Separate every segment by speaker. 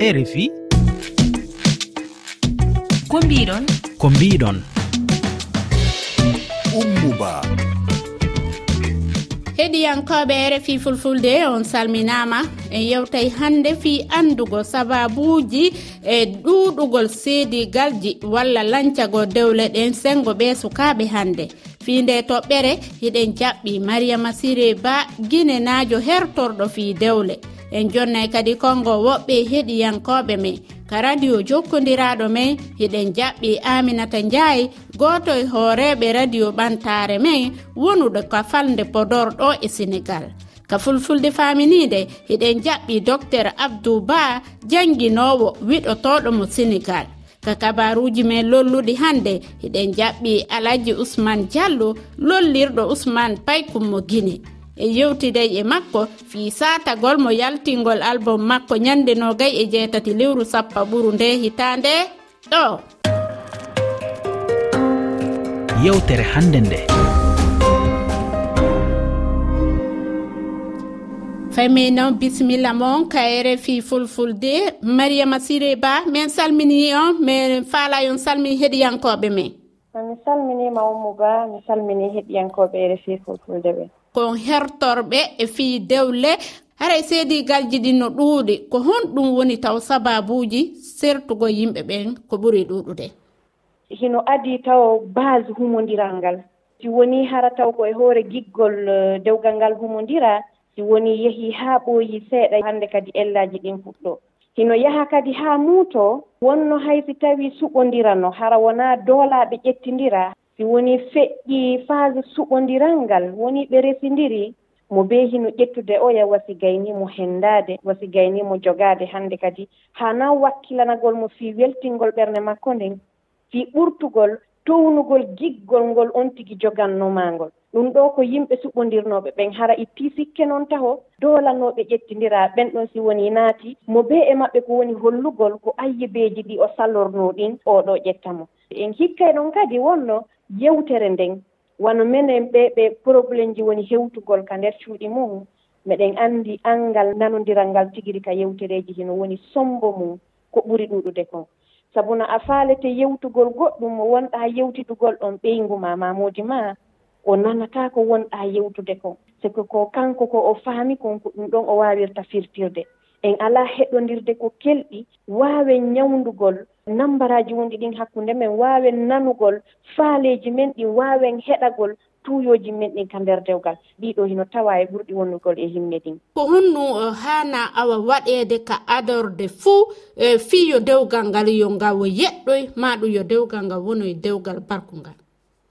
Speaker 1: rfi
Speaker 2: ko mbiɗon
Speaker 1: ko mbiɗon
Speaker 3: ummuba.
Speaker 4: Heɗiyankoɓe rfi fulfulde on salminama en yewtay hande fi andugo sababuji e ɗuɗugol seedigalji walla lancago dewle ɗen sengo ɓe sukaɓe hande fi nde toɓɓere hiɗen jaɓɓi mariama siré ba guinenajo hertorɗo fi dewle. en jonnay kadi kongo woɓɓe heɗiyankoɓe men. Ka radio jokkodiraɗo men hiɗen jaɓɓi aminata ndiaye goto e hooreɓe radio ɓantare men wonuɗo ka falde podor ɗo e sénégal ka fulfulde faminide hiɗen jaɓɓi docteur abdou ba janguinowo wiɗotoɗo mo sénégal ka kabaruji men lolluɗi hande hiɗen jaɓɓi alaji ousmane diallo lollirɗo ousmane paykummo guine e yewtiday e makko fi satagol mo yaltingol album makko ñande nogay e jeetati lewru sappa ɓuru nde hitande ɗo.
Speaker 1: Yewtere hannde nde.
Speaker 4: Fami noon bisimilla mon kayre fi fulfulde. Mariama siré ba min salmini on min faala on salmini heɗiyankoɓe min
Speaker 5: mi salminima ummu ba mi salmini heɗiyankoɓe refi fulfulde ɓe
Speaker 4: kon hertorɓe e fii dewle haray seedigalji ɗin no ɗuuɗi. Ko honɗum woni taw sababuji sertugo yimɓe ɓen ko ɓuri ɗuuɗude?
Speaker 5: Hino adi taw base humodiral ngal. Si woni hara taw koye hoore giggol eh, dewgal ngal humodira si woni yehi haa ɓooyi seeɗa hannde kadi ellaji ɗin fuɗɗo. Hino yaha kadi haa muuto wonno hay si tawi suɓondirano hara wonaa doolaaɓe ƴettindira si woni feƴƴi phase suɓodiral ngal woni ɓe resindiri mo bee hino ƴettude o ya wasi gaynimo henndaade wasi gaynimo jogaade hannde kadi. Haa hana wakkilanagol mo fii weltingol ɓernde makko nden fii ɓurtugol townugol giggol ngol on tigi joganno ngol ɗum ɗo ko yimɓe suɓondirnooɓe ɓen hara ittii sikke noon taho doolanooɓe ƴettindiraa. Ɓen ɗon si woni naati mo bee e maɓɓe ko woni hollugol ko ayyibeeji ɗi o sallorno ɗin oɗo ƴettamo en hikkay ɗon kadi wonno yewtere nden wano minen ɓe ɓe probléme ji woni hewtugol ka nder cuuɗi mum meɗen anndi anngal nanondiral ngal tigiri ka yewtereeji hino woni sombo mum ko ɓuri ɗuɗude kon. Sabu no a faalete yewtugol goɗɗum mo wonɗaa yewtidugol ɗon ɓeyngu ma mamoodi ma o nanataa ko wonɗaa yewtude kon. Siko ko kanko ko o faami kon ko ɗum ɗon o waawirta firtirde. en alaa heɗondirde ko kelɗi waawen ñawndugol nambaraaji wonɗi ɗin hakkunde men waawen nanugol faaleeji men ɗi waawen heɗagol tuuyooji men ɗin ka nder dewgal. Ɗiɗo hino tawa e ɓurɗi wonnugol e himɓe ɗin.
Speaker 4: Ko honɗum eh, haana awa waɗeede ka adorde fuu e fii yo dewgal ngal yo ngawo yeɗɗoy maa ɗum yo dewgal ngal wono e dewgal barku
Speaker 5: ngal.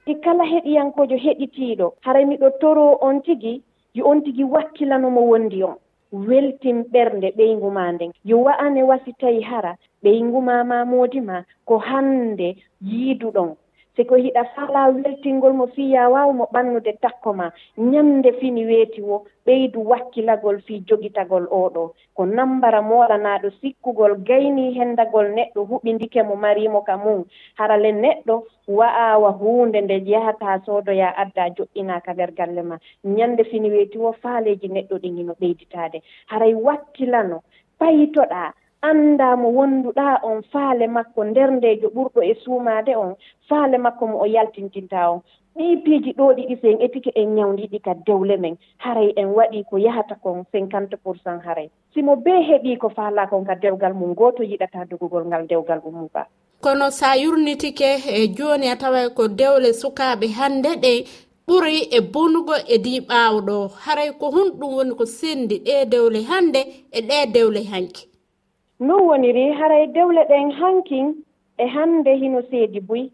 Speaker 5: Ɗi kala heɗiyankojo heɗitiiɗo. Haray miɗo toro on tigi yo on tigi wakkilanomo wondi on. weltin ɓernde ɓeyngu ma nden. Yo wa'ane wasi tawi hara ɓeyngu ma ma moodi ma ko hannde yiiduɗon. si ko hiɗata fala weltingol mo fii ya waawmo ɓannude takko ma. Ñande fini weeti wo ɓeydu wakkilagol fii jogitagol oɗo. Ko nambara moranaaɗo sikkugol gayni hendagol neɗɗo huɓindike mo marimo ka mum. Harale neɗɗo wa'awa huunde nde yahata soodoya adda joɗɗinaka nder galle ma. Ñande fini weeti wo faaleji neɗɗo ɗi ngino ɓeyditade haray wakkilano payitoɗaa annda mo wonnduɗa on faale makko nder ndejo ɓurɗo e suumade on faale makko mo o yaltintinta on. Ɗi piiji ɗo ɗiɗi so en etike en ñawdiɗi ka dewle men. Haray en waɗi ko yahata kon cinquante pour cent haray. Simo bee heɓii ko faala kon ka dewgal mum gooto yiɗata dogugol ngal dewgal mum ba.
Speaker 4: Kono sa yurnitike e jooni a tawa ko dewle sukaaɓe hannde ɗe ɓuri e bonugo e di ɓaawɗo. Haray ko honɗum woni ko sendi ɗe dewle hannde e ɗe dewle hanki.
Speaker 5: non woniri haray dewle ɗen hankin e hannde hino seedi buy.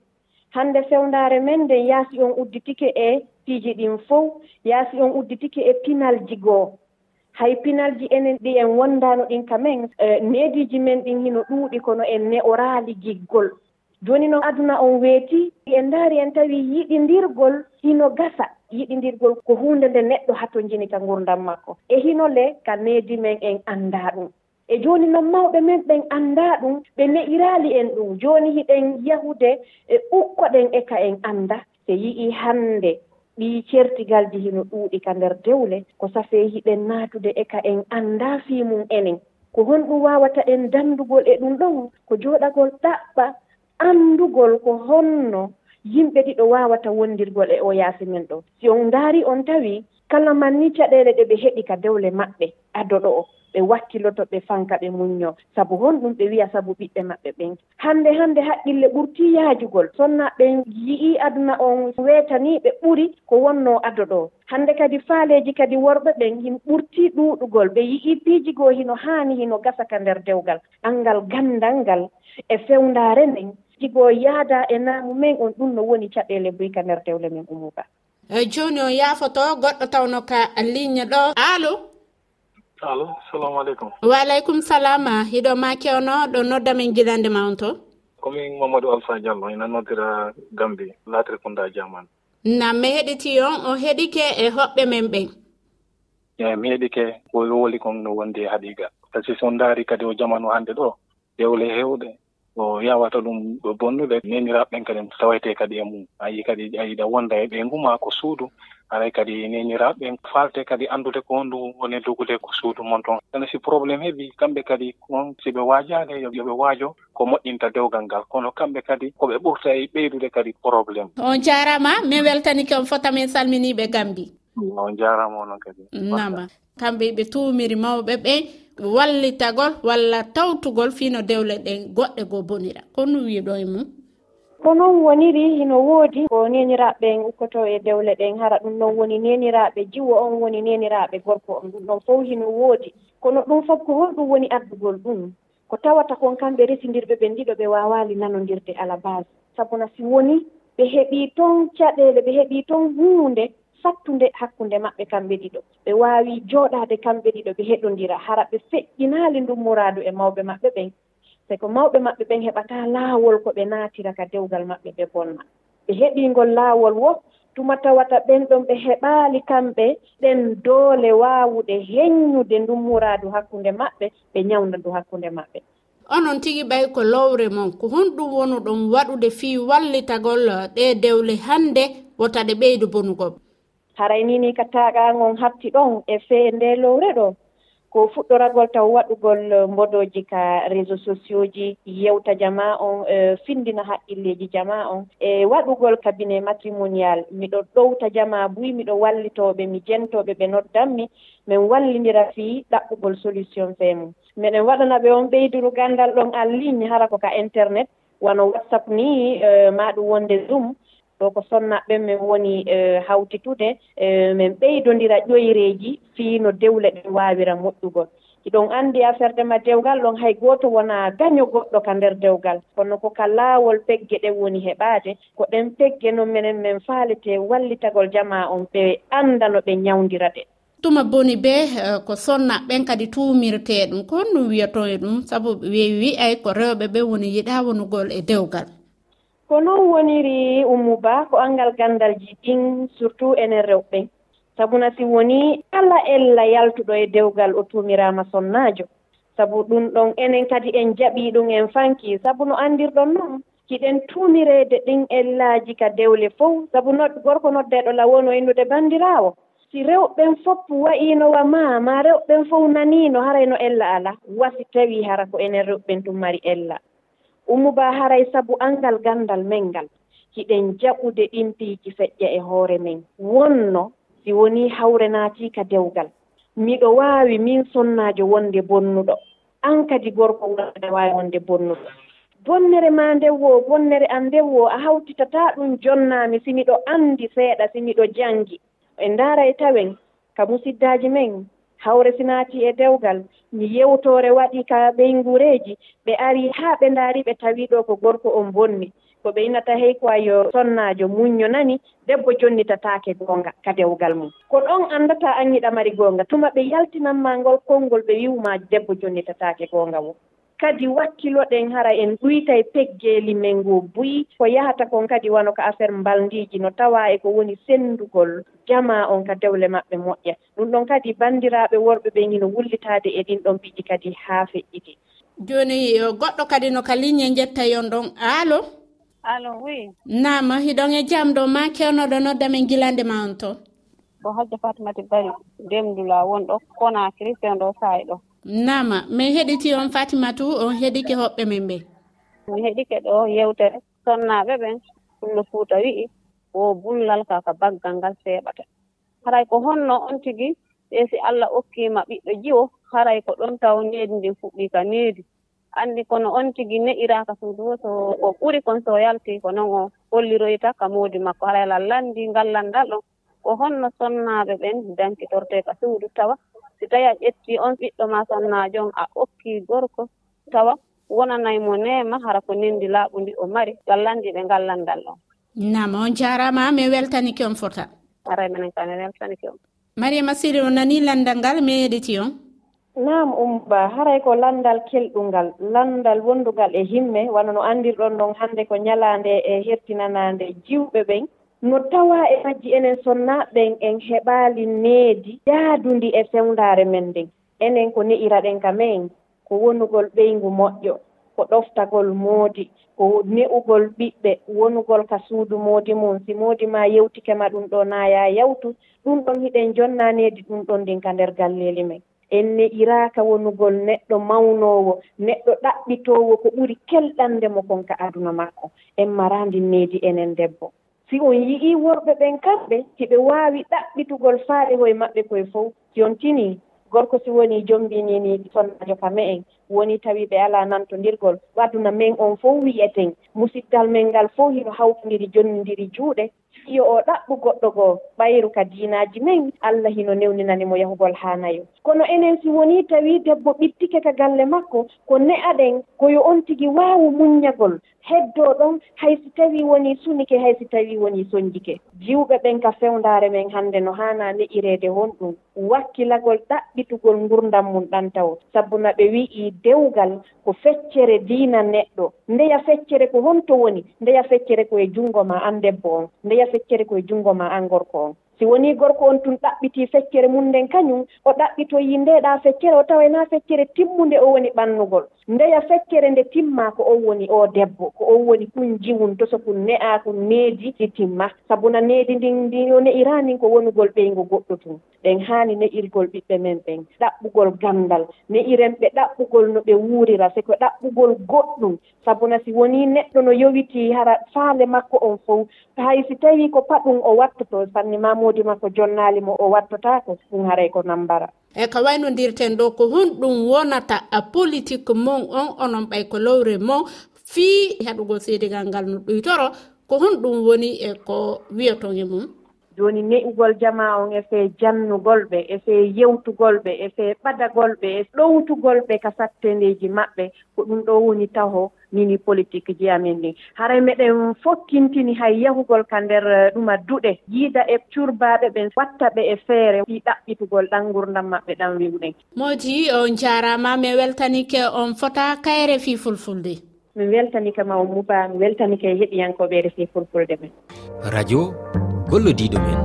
Speaker 5: Hannde fewndaare men nden yaasi on udditike e piiji ɗin fof yaasi on udditike e pinalji goo. Hay pinalji enen ɗi en wondaano ɗin kamen e neediiji men ɗin hino ɗuuɗi kono en ne'oraali giggol. Jooni noon aduna on weeti en ndaari en tawi yiɗindirgol hino gasa yiɗindirgol ko huunde nde neɗɗo hatojini ka ngurdam makko. E hino le ka needi men en anndaa ɗum. e jooni noon mawɓe men ɓen anndaa ɗum ɓe ne'iraali en ɗum. Jooni hiɗen yahude e ɓukkoɗen e ka en annda. So yi'ii hannde ɗi certigalji hino ɗuuɗi ka nder dewle ko safee hiɗen naatude e ka en anndaa fii mum enen. Ko honɗum waawata en danndugol e ɗum ɗon ko jooɗagol ɗaɓɓa anndugol ko honno. Yimɓe ɗiɗo waawata wondirgol e o yaasi men ɗo. Si on ndaari on tawi kala man ni caɗeele ɗe ɓe heɓi ka dewle maɓɓe adoɗo o. Ɓe wakkiloto ɓe fanka ɓe muñño sabu hon ɗum ɓe wiya sabu ɓiɓɓe maɓɓe ɓen. Hannde hannde haqqille ɓurti yaajugol. Sonna ɓe yi'i aduna on weetani ɓe ɓuri ko wonno adoɗo hannde kadi faaleeji kadi worɓe ɓen hin ɓurti ɗuuɗugol. Ɓe yi'i piijigoo hino haani hino gasa ka nder dewgal. Anngal ganndal ngal e fewndaare nden jigoo yaada e naamu men on ɗum no woni caɗeele boyi ka nder dewle men umuba
Speaker 4: eyi joni o yaafoto goɗɗo tawno ka ligne ɗo. Alo
Speaker 2: alo salamu aleykum.
Speaker 4: Waaleykum salama hiɗo ma kewno ɗo nodda min gilande ma on to.
Speaker 2: Komin mamadou alpha diallo ina noddira gambi laatire kunda jaman
Speaker 4: nam mi heɗiti on o heɗike e hoɓɓe men ɓen.
Speaker 2: Eyi mi heɗike ko woli kon no wondi e haɗiga. Par ce que so ndaari kadi o jamanu hannde ɗo dewle heewɗe o yawata ɗum ɗo bonnude neniraɓe ɓen kadi tawayte kadi e mum. A yii kadi a yiɗa wonda e ɓeygu ma ko suudu aray kadi neniraɓe ɓen falte kadi anndude ko hondu woni dugude ko suudu mon toon ene si probléme heɓi kamɓe kadi on si ɓe waajade yoɓe waajo ko moƴƴinta dewgal ngal. Kono kamɓe kadi koɓe ɓurta e ɓeydude kadi probléme
Speaker 4: on jarama min weltani ke on fota min salminiɓe gambi.
Speaker 2: On jarama onon kadi.
Speaker 4: Nama kamɓe ɓe tumiri mawɓe ɓen wallitagol walla tawtugol fino dewle ɗen goɗɗe go bonira. Kono wiɗo e mum?
Speaker 5: Ko noon woniri hino woodi ko neniraɓe ukkoto e dewle ɗen hara ɗum noon woni neniraɓe jiwo on woni neniraɓe gorko on. Ɗum ɗon fof hino woodi. Kono ɗum fof ko holɗum woni addugol ɗum ko tawata kon kamɓe residirɓe ɓen ɗiɗo ɓe wawali nanodirde ala base sabuna si woni ɓe heeɓi toon caɗele ɓe heeɓi toon hunde sattunde hakkunde maɓɓe kamɓe ɗiɗo. Ɓe waawi jooɗaade kamɓe ɗiɗo ɓe heɗondira. Hara ɓe feƴƴinaali ndun muraadu e mawɓe maɓɓe ɓen. Te ko mawɓe maɓɓe ɓen heɓataa laawol ko ɓe naatira ka dewgal maɓɓe ɓe bonna. Ɓe heɓiingol laawol wo tuma tawata ɓen ɗon ɓe heɓaali kamɓe ɗen doole waawude heññude ndun muraadu hakkunde maɓɓe ɓe ñawnda ndu hakkunde maɓɓe.
Speaker 4: Onon tigi ɓay ko lowre mon ko honɗum wonu ɗon waɗude fii wallitagol ɗe dewle hannde wota ɗe ɓeydu bonugol
Speaker 5: haray ni ni ka taagagon hatti ɗon e fee nde lowre ɗo. Ko fuɗɗoragol taw waɗugol e, mbodoji ka réseau sociaux ji yewta jama on e findina haqqilleji jama on. E waɗugol cabinet matrimonial miɗo ɗowta jama buy miɗo wallitoɓe mi jentoɓe ɓe noddanmi min wallidira fii ɗaɓɓugol solution fee mum miɗen waɗana ɓe on ɓeyduru gandal ɗon en ligne hara ko ka internet wano whatsapp ni e, maɗum wonde zoom. ɗo ko sonnaɓe min woni e, hawtitude e, min ɓeydodira fii no dewle ɗe waawira moƴƴugol iɗon anndi affaire de ma dewgal ɗon hay gooto wona gaño goɗɗo ka nder dewgal. Kono ko ka laawol pegge ɗen woni heɓaade ko ɗen pegge noon minen min faalete wallitagol jama on ɓe annda no ɓe ñawndira ɗe.
Speaker 4: Tuma boni be e, ko sonna ɓen kadi tuumirtee ɗum kon ɗum wiyato e ɗum sabu ɓe wi ay ko rewɓe ɓe woni yiɗaa wonugol e dewgal.
Speaker 5: ko noon woniri ummu ba ko anngal ganndal jiɗɗin surtout enen rewɓe. Sabuna si woni kala ella yaltuɗo e dewgal o tuumiraama sonnaajo sabu ɗum ɗon enen kadi en jaɓii ɗum en fanki. Sabu no anndirɗon noon hiɗen tuumireede ɗin ellaaji ka dewle fof. Sabu no gorko noddeeɗo lawono innude banndiraawo si rewɓen fof wa'iinowa ma ma rewɓen fof naniino harayno ella alaa wasi tawii hara ko enen rewɓen ɗum mari ella. ummuba haray sabu angal gandal men ngal hiɗen jaɓude ɗimpiiji feƴƴa e hoore men. Wonno si woni hawre naatiika dewgal. Miɗo waawi min sonnaajo wonde bonnuɗo. An kadi gorko wonde waawi wonde bonnuɗo. Bonnere ma ndewwo bonnere an ndewwo a hawtitataa ɗum jonnaami si miɗo anndi seeɗa si miɗo janngi. E ndaara e tawen ka musiddaaji men hawre si naati e dewgal. Mi yewtoore waɗi ka ɓeyngureeji ɓe arii haa ɓe ndaari ɓe tawii ɗo ko gorko on bonni. Ko ɓe innata hey ko ayo sonnaajo muñño nani debbo jonnitataake goonga ka dewgal mum. Ko ɗon anndata an yiɗa mari goonga tuma ɓe yaltinanma ngol konngol ɓe wiwma debbo jonnitataake goonga wo kadi wakkiloɗen hara en ɓuyta e peggeeli men ngo buyi ko yahata kon kadi wano ko affaire mbalndiiji no tawa e ko woni senndugol jama on ka dewle maɓɓe moƴƴa. Ɗum ɗon kadi banndiraaɓe worɓe ɓen hino wullitaade e ɗin ɗon mbiiji kadi haa feƴƴiti.
Speaker 4: Jooni e goɗɗo kadi no ka ligne njetta yon ɗon aalo
Speaker 3: alo oui.
Speaker 4: Nama hiɗon e jam ɗo ma kewnoɗo nodda men gilande ma on toon
Speaker 3: bon hajja fatimati bari demdula wonɗo kona fen ɗo saayi ɗo.
Speaker 4: nama min heɗiti on fatimatu on heɗike hoɓɓe men ɓe.
Speaker 3: Mi heɗike ɗo yewtere sonnaɓe ɓen ɗumno fuuta wi'i o bullal ka ko baggal ngal seeɓata haray ko honno on tigi ɓe si allah okkima ɓiɗɗo jiwo haray ko ɗon taw needi ndin fuɗɗi ka needi. Anndi kono on tigi ne'iraka suudu so ko ɓuri kon so yalti ko noon o holliroyta ka moodi makko. Haray lallandi ngallandal ɗon ko honno sonnaaɓe ɓen dankitorte ka suudu tawa si tawi a ƴettii on ɓiɗɗo ma sannajo on a okkii gorko tawa wonanay mo nema hara ko nenndi laaɓu ndi o mari gallanɗi ɓe gallandal on.
Speaker 4: Nam on jaaraama mi weltanike on fota.
Speaker 3: Aray minen ka mi weltanike on.
Speaker 4: Mariama siri o nanii lanndal ngal mi yeɗiti on?
Speaker 5: Nam umba haray ko landal kelɗungal lanndal wonndugal e himme wona no anndirɗon ɗon hannde ko ñalaande e hertinanaande jiwɓe ɓen. no tawa e majji enen sonnaɓen en heɓaali needi yaadundi e fewndaare men nden. Enen ko ne'iraɗen kamen ko wonugol ɓeyngu moƴƴo ko ɗoftagol moodi ko ne'ugol ɓiɓɓe wonugol ka suudu moodi mum si moodi ma yewtike ma ɗum ɗo naaya yawtu ɗum ɗon hiɗen jonnaneedi ɗum ɗon ndin ka nder galleeli men. En ne'iraaka wonugol neɗɗo mawnoowo neɗɗo ɗaɓɓitoowo ko ɓuri kelɗande mo kon ka aduna makko. En maraandi needi enen debbo. si on yi'ii worɓe ɓen kamɓe hiɓe waawi ɗaɓɓitugol faaɗe hoye maɓɓe koye fof jontini gorko si woni jombinini sonnajo pame en woni tawi ɓe alaa nantondirgol waduna men on fof wiyeten musiddal men ngal fof hino hawtondiri jonnindiri juuɗe. Fiyo o ɗaɓɓu goɗɗo goo ɓayru ka diinaaji men allah hino newninani mo yahugol haa nayo kono enen si woni tawi debbo ɓittike ka galle makko ko ne'aɗen koyo on tigi waawu muññagol. heddoo ɗon hay so tawii wonii sunike hay so tawii wonii sonndike jiwɓe ɓen ka fewndaare men hannde no haanaa ne'ireede honɗum wakkilagol ɗaɓɓitugol ngurdam mum ɗan taw. Sabu no ɓe wi'i dewgal ko feccere diina neɗɗo. Ndeya feccere ko honto woni? Ndeya feccere koye junngo ma an debbo on. Ndeya feccere koye junngo ma an gorko on. si wonii gorko on tun ɗaɓɓitii feccere mum nden kañum o ɗaɓɓitoyi ndeeɗaa feccere o tawayna feccere timmunde o woni ɓannugol. Ndeya feccere nde timmaa ko on woni o debbo ko on woni kun jiwun to so kun ne'aa kun needi ɗi timma. Sabu na needi ndin ndi o ne'irani ko wonugol ɓeygo goɗɗo tun. ɓen haani ne'irgol ɓiɓɓe men ɓen ɗaɓɓugol ganndal ne'iren ɓe ɗaɓɓugol no ɓe wuurira se ko ɗaɓɓugol goɗɗum. Sabu na si wonii neɗɗo no yowitii hara faale makko on fof hay si tawii ko paɗum o wattoto sanni mamoodi makko jonnaali mo o wattotaako ɗum haray ko nambara.
Speaker 4: E ko waynodirten ɗo ko honɗum wonata a politique mon on onon ɓay ko lowre mon fii heɗugol seedigal ngal no ɗoytoro ko honɗum woni e ko wiyaton e mum.
Speaker 5: jooni ne'ugol jama on e fee jannugol ɓe e fee yewtugol ɓe e fee ɓadagol ɓe e ɗowtugol ɓe ka sattendeeji maɓɓe ko ɗum ɗo woni taho nini politique ji amin ɗin haray meɗen fokkintini hay yahugol ka nder eh, ɗuma duɗe yiida e curbaaɓe ɓen watta ɓe e feere ɗi ɗaɓɓitugol ɗan gurdam maɓɓe ɗan wiwɗen
Speaker 4: modi on jarama mi weltanike on fota kayre fii fulfulde.
Speaker 5: Mi weltanike ma o muba mi weltanike e heɗiyankoɓe refi fulfulde men.
Speaker 1: Radio gollodiɗo men.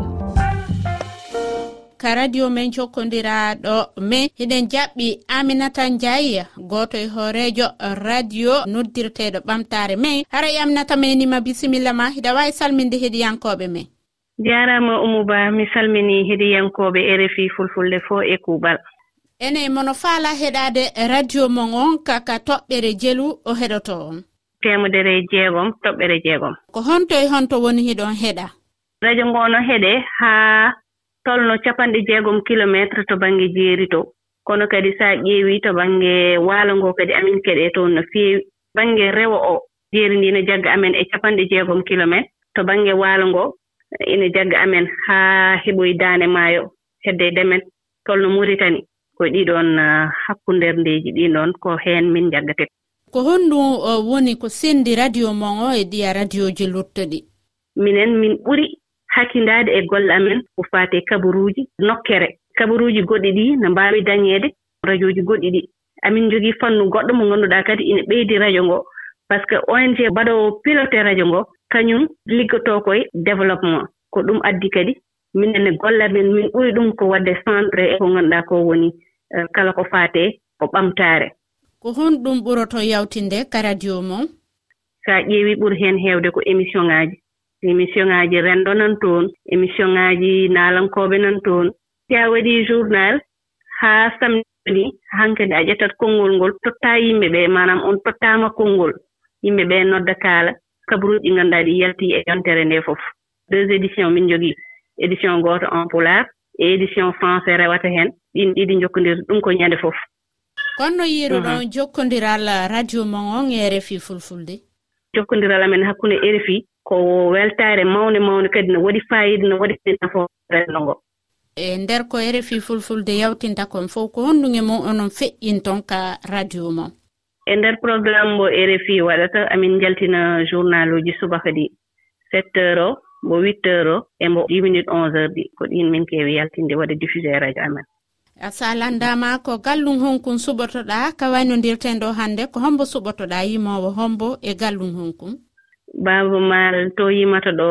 Speaker 4: Ka radio men jokkodiraɗo min hiɗen jaɓɓi aminata ndiaye goto e hoorejo radio noddirteɗo ɓamtare men hara e menima bisimilla ma. Hiɗa wawi salminde heɗiyankoɓe men
Speaker 3: jarama oumouba mi salmini heɗiyankoɓe rfi fulfulde fo e kuuɓal.
Speaker 4: Ene mono faala heɗade radio mon on kaka toɓɓere jelu o heɗoto on.
Speaker 3: Temedere jeegom toɓɓere jeegom.
Speaker 4: Ko honto e honto woni hiɗon heɗa.
Speaker 3: radio ngo no heɗe haa tolno capanɗe jeegom kilométre to baŋnge jeeri to. Kono kadi so a ƴeewii to baŋnge waalo ngo kadi amin keɗee toon no feewi. Baŋnge rewo o jeeri ndi no jagga amen e capanɗe jeegom kilométre to baŋnge waalo ngo ina jagga amen haa heɓoye daande maayo hedde demen. Tolno muritani ko ɗiɗon ah, hakkunderndeeji ɗin ɗon ko heen min jaggatee
Speaker 4: ko honɗum ah, woni ko senndi radio mon o e ɗiya radio ji luttoɗi
Speaker 3: minen min ɓuri hakkindaade e golle amen ko faate kabaruuji nokkere. Kabaruuji goɗɗi ɗi no mbaawi dañeede radio ji goɗɗi ɗi. Amin jogii fannu goɗɗo mo ngannduɗaa kadi ina ɓeydi radio ngo par ce que ong mbaɗowo piloté radio ngo kañum liggotoo koye développement. Ko ɗum addi kadi minen e golle amen min ɓuri ɗum ko waɗde centre e ko ngannduɗaa ko woni eh, kala ko faate ko ɓamtaare.
Speaker 4: Ko honɗum ɓuroto yawtinde ka radio mon
Speaker 3: so a ƴeewii ɓuri heen heewde ko émission ŋaaji. émission ŋaaji renndo nan toon émission ŋaaji naalankooɓe nan toon. Si a waɗii journal haa samdi
Speaker 6: hanke nde a ƴettat konngol ngol tottaa yimɓe ɓee manam on tottaama konngol yimɓe ɓee nodda kaala. Kabaruuji ɗi ngannduɗaa ɗi yaltii e yontere ndee fof. Deux édition min jogii édition gooto en pulaar e édition français rewata heen ɗin ɗiɗi jokkondir ɗum ko ñannde fof.
Speaker 4: Konno yiiru ɗon jokkondiral radio mon on e rfi fulfulde.
Speaker 6: Jokkondiral amen hakkunde rfi ko weltaare mawne mawne kadi no waɗi fayida no waɗi kadi nafo renndo ngoo
Speaker 4: e nder ko rfi fulfulde yawtinta kon fof ko honndunge mum onon feƴƴin ton ka radio mon
Speaker 6: e nder programme mo rfi waɗata amin jaltina journal uji subaka ɗi sept heure o mbo huit heure o e mbo dix minute onze heure ɗi. Ko ɗin min keewi yaltinde waɗa diffusé radio amen.
Speaker 4: A salandama ko gallum honkum suɓotoɗa ka waynodirten ɗo hannde ko hombo suɓotoɗa yimowo hombo e gallum honkum
Speaker 6: baaba ma to yimata ɗo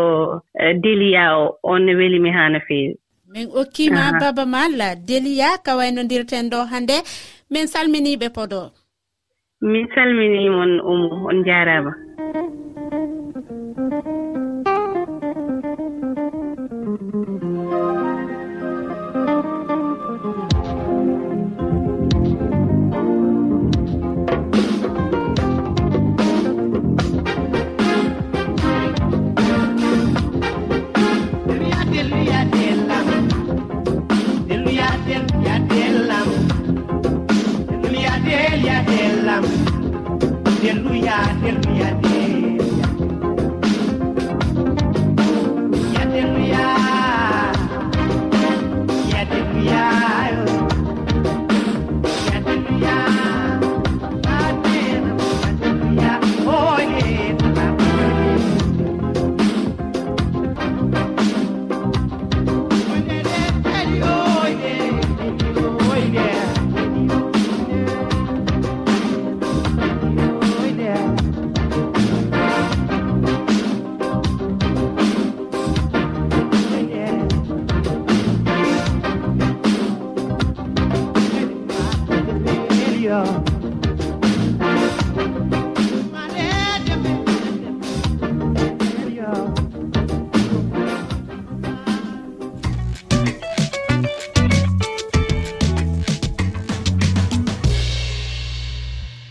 Speaker 6: e, deliya o on ne welimi haa no feewi
Speaker 4: min okkima baaba malla deliya ka waynodirten ɗo hannde min salminiiɓe podor
Speaker 6: min salminimon umo on jaaraama
Speaker 4: jam delluya delluya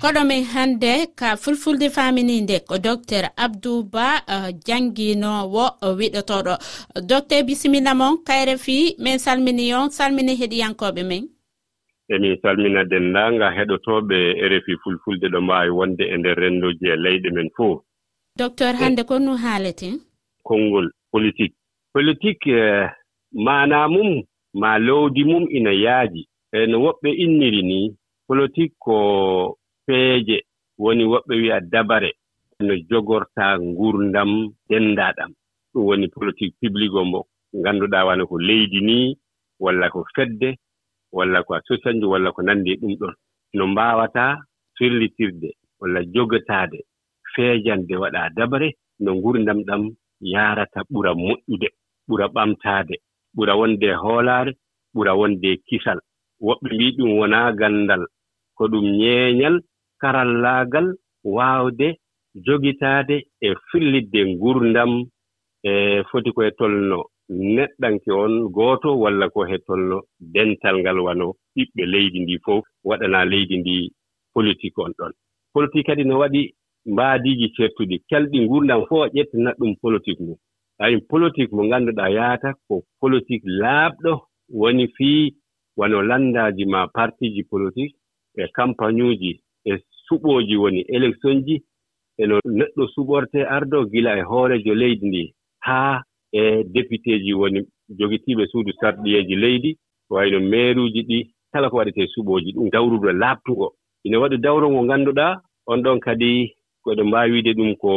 Speaker 4: koɗomin hannde ka fulfulde famininde ko docteur abdou ba uh, janginowo uh, wiɗotoɗo. Docteur bisimilla mon kayre fi min salmini on salmini heɗiyankoɓe men.
Speaker 7: emin salmina denndaanga heɗotooɓe rfi fulfulde ɗo mbaawi wonde e nder renndooji e leyɗe men fof
Speaker 4: docteur e hannde ko no haaleten
Speaker 7: konngol politique. Politique eh, maana mum ma lowdi mum ina yaaji. E no woɓɓe inniri ni politique ko peeje woni woɓɓe wi'a dabare. No jogortaa ngurdam denndaaɗam ɗum woni politique publique o mbo ngannduɗaa wana ko leydi nii walla ko fedde. walla ko a sosanju walla ko nanndi e ɗum ɗon. No mbaawataa firlitirde walla jogataade feejande waɗaa dabare no ngurdam ɗam yaarata ɓura moƴƴude ɓura ɓamtaade ɓura wonde hoolaare ɓura wonde kisal. Woɓɓe mbii ɗum wonaa ganndal ko ɗum ñeeñal karallaagal waawde jogitaade e fillidde ngurdam e foti koye tolnoo neɗɗanke on gooto walla ko he tolno dental ngal wano ɓiɓɓe leydi ndi fof waɗanaa leydi ndi politique on ɗon. Politique kadi no waɗi mbaadiiji certuɗi kelɗi ngurdam fof a ƴettanat ɗum politique mum. Ayi politique mo ngannduɗaa yahata ko politique laaɓɗo woni fii wano lanndaaji ma partiji politique e campagne uji e suɓooji woni élection ji eno neɗɗo suɓorte ardo gila e hoorejo leydi ndi haa e député ji woni jogitiiɓe suudu sarɗiyeeji leydi wayno mairuji ɗi kala ko waɗetee suɓooji ɗum dawruɗo laaɓtugo ina waɗi dawro ngo ngannduɗaa on ɗon kadi koɗo ɗe mbaawi wiide ɗum ko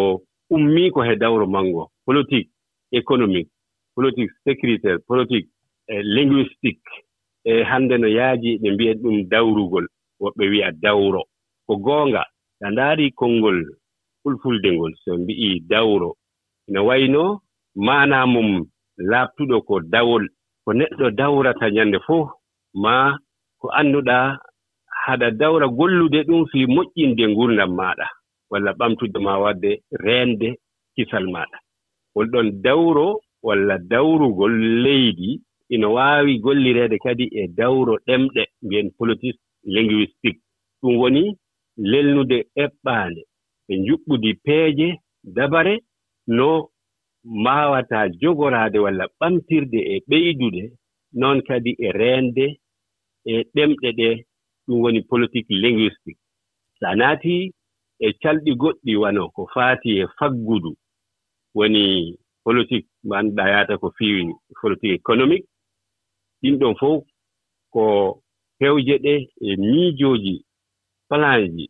Speaker 7: ummii ko he dawro manngo. Politique économique politique sécuritaire politique e linguistique e hannde no yaaji ɓe mbiyen ɗum dawrugol woɓɓe wi'a dawro. Ko goonga so ndaari konngol fulfulde ngol so mbi'ii dawro. Ina wayno maana mum laaɓtuɗo ko dawol ko neɗɗo dawrata ñannde fof ma ko annduɗaa haɗa dawra gollude ɗum fii moƴƴinde ngurdam maaɗa walla ɓamtude ma waɗde reende kisal maaɗa. Holɗon dawro walla dawrugol leydi ina waawi gollireede kadi e dawro ɗemɗe mbiyen politis linguistique. Ɗum woni lelnude eɓɓaande e njuɓɓudi peeje dabare no maawataa jogoraade walla ɓamtirde e ɓeydude noon kadi e reende e ɗemɗe ɗee ɗum woni politique linguistique. So a naatii e calɗi goɗɗi wano ko faati e faggudu woni politique mo annduɗaa yahata ko fiiwi politique économique. Ɗin ɗon fof ko hewje ɗe e miijooji plan ji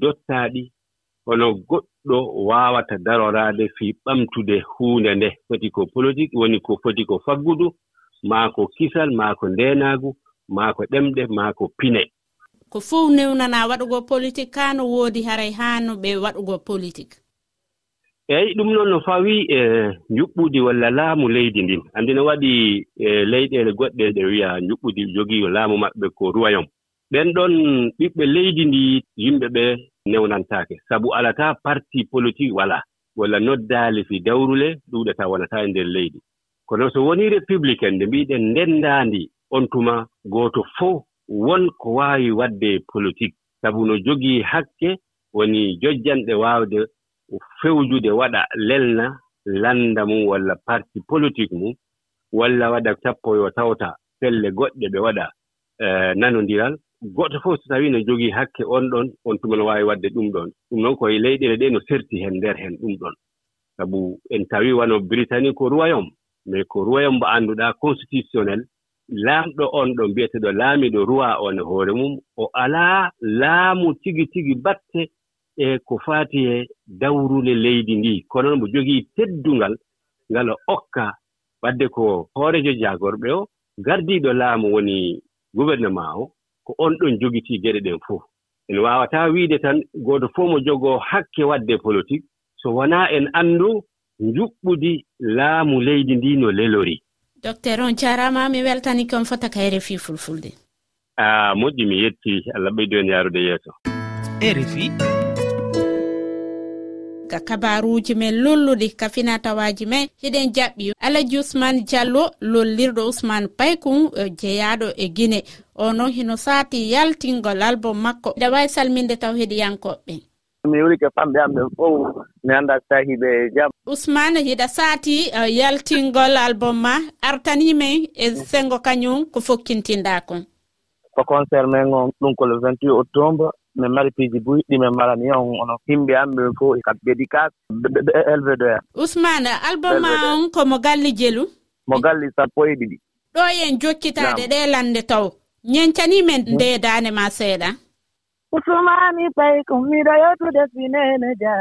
Speaker 7: dottaaɗi hono goɗɗi neɗɗo waawata daroraade fii ɓamtude huunde nde. Foti ko politique woni ko foti ko faggudu maa ko kisal maa ko ndeenaagu maa ko ɗemɗe maa ko pine.
Speaker 4: Ko fof newnanaa waɗugo politique kaa no woodi haray haa no ɓe waɗugo politique?
Speaker 7: Eeyi ɗum noon no fawii e njuɓɓudi walla laamu leydi ndin. Anndi no waɗi e leyɗeele goɗɗe ɗe wiya njuɓɓudi jogii laamu maɓɓe ko royaume ɓen ɗon ɓiɓɓe leydi ndi yimɓe ɓe newnantaake. Sabu alataa parti politique walaa walla noddaali fi dawrule ɗuuɗataa wonataa e nder leydi. Kono so wonii républicaine nde mbiiɗen ndenndaandi on tuma gooto fof won ko waawi waɗde politique. Sabu no jogii hakke woni jojjanɗe waawde fewjude waɗa lelna lannda mum walla parti politique mum walla waɗa sappo yo tawta pelle goɗɗe ɓe waɗa eh, nanonndiral goɗɗo fof so tawii no jogii hakke on ɗon on tuma no waawi waɗde ɗum ɗon. Ɗum noon koye leyɗele ɗe no serti heen ndeer heen ɗum ɗon. Sabu en tawii wano britannie ko royaume mais ko royaume mbo annduɗaa constitutionnel laamɗo on ɗo mbiyeteɗo laamiiɗo roi on e hoore mum o alaa laamu tigi tigi batte e ko faati e dawrule leydi ndi kono noon mbo jogii teddungal ngal o okka wadde ko hoorejo jaagorɓe o gardiiɗo laamu woni gouvernement o ko on ɗon jogitii geɗe ɗen fof en waawataa wiide tan gooto fof mo jogoo hakke waɗde politique so wonaa en anndu njuɓɓudi laamu leydi ndi no lelori.
Speaker 4: Docteur on jaaraama mi weltani kon fota ka rfi fulfulde.
Speaker 7: A moƴƴi mi yettii allah ɓeydo en yaarude yeeso.
Speaker 8: Rfi
Speaker 4: ga kabaruji men lolluɗi ka finatawaji men. Hiɗen jaɓɓi alaji ousmane diallo lollirɗo ousmane paykun jeeyaɗo e, e guine o noon hino saati yaltingol album makko. Eɗa wawi salminde taw heɗiyankoɓɓe
Speaker 9: mi yuri ko famɓe am ɓen fof mi annda sahiɓe jam.
Speaker 4: Ousmane hiɗa saati e, yaltingol album ma. Artanimen e sengo kañum ko fokkintinɗa kon.
Speaker 9: Ko concert men on ɗum ko le 28 octobre. min mari piiji buyɗi min marani on ono himɓe an ɓen fof e ka bédicace elvédo en.
Speaker 4: Ousmane album ma on komo galli jelu?
Speaker 9: Mo galli sappo e ɗiɗi.
Speaker 4: Ɗo en jokkitade ɗe lande taw. Ñencanimen mm. ndeedane ma seeɗa?
Speaker 9: Usumani ɓay ko miɗo yottude finene ja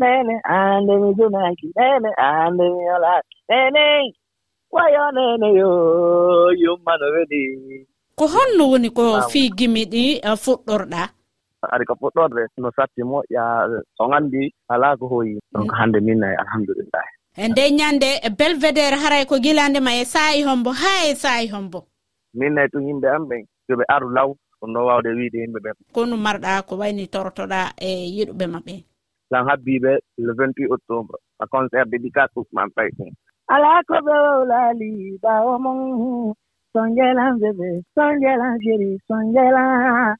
Speaker 9: nene ande mi junaki nene ande mi yolaki nene wayo nene yo yummano weɗi.
Speaker 4: ko honno woni ko fii gimi ɗi e, fuɗɗorɗa?
Speaker 9: Ari ko fuɗɗorde no satti moƴƴa on anndi alaa ko hoyi donc mm. hannde min ay alhamdulillahi
Speaker 4: e nde ñannde e belvédére haray ko gilande ma e saayi hombo haa e saayi hombo?
Speaker 9: Min nayi ɗum yimɓe am ɓen yo ɓe aru law ɗum ɗo waawde wiide yimɓe ɓen
Speaker 4: kono marɗa ko wayni torotoɗa e yiɗuɓe maɓɓe
Speaker 9: tan habbiɓe le 28 octobre a concert dédicace ɗum man ɓay ɗum. Alaa ko ɓe wowlaali ɓaawo mon. songelan bébé songelan chéri songelan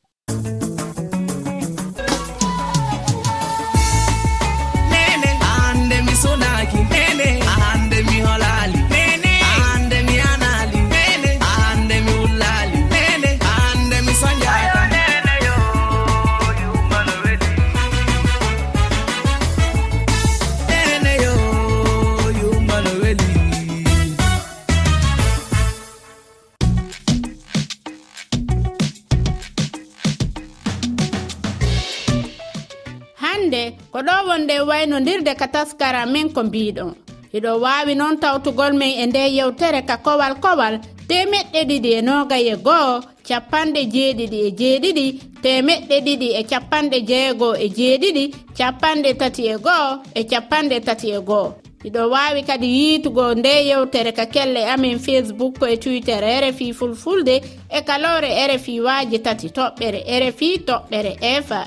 Speaker 4: hannde ko ɗo wonde waynodirde ka taskara min ko mbiɗon hiɗo wawi noon tawtugol min e nde yewtere ka kowal kowal temeɗɗe ɗiɗi e noogaye goho capanɗe jeeɗiɗi e jeeɗiɗi temeɗɗe ɗiɗi e capanɗe jeegoo e jeeɗiɗi capanɗe tati e goho e capanɗe tati e goho iɗo wawi kadi yiitugo nde yewtere ka kelle amin facebook e twitter e rfi fulfulde e kalore rfi waji tati toɓɓere rfi toɓɓere fr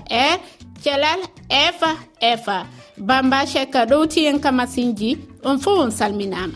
Speaker 4: kelal efa efa bamba cheka ɗowtiyen kamasinji on fo on salminama.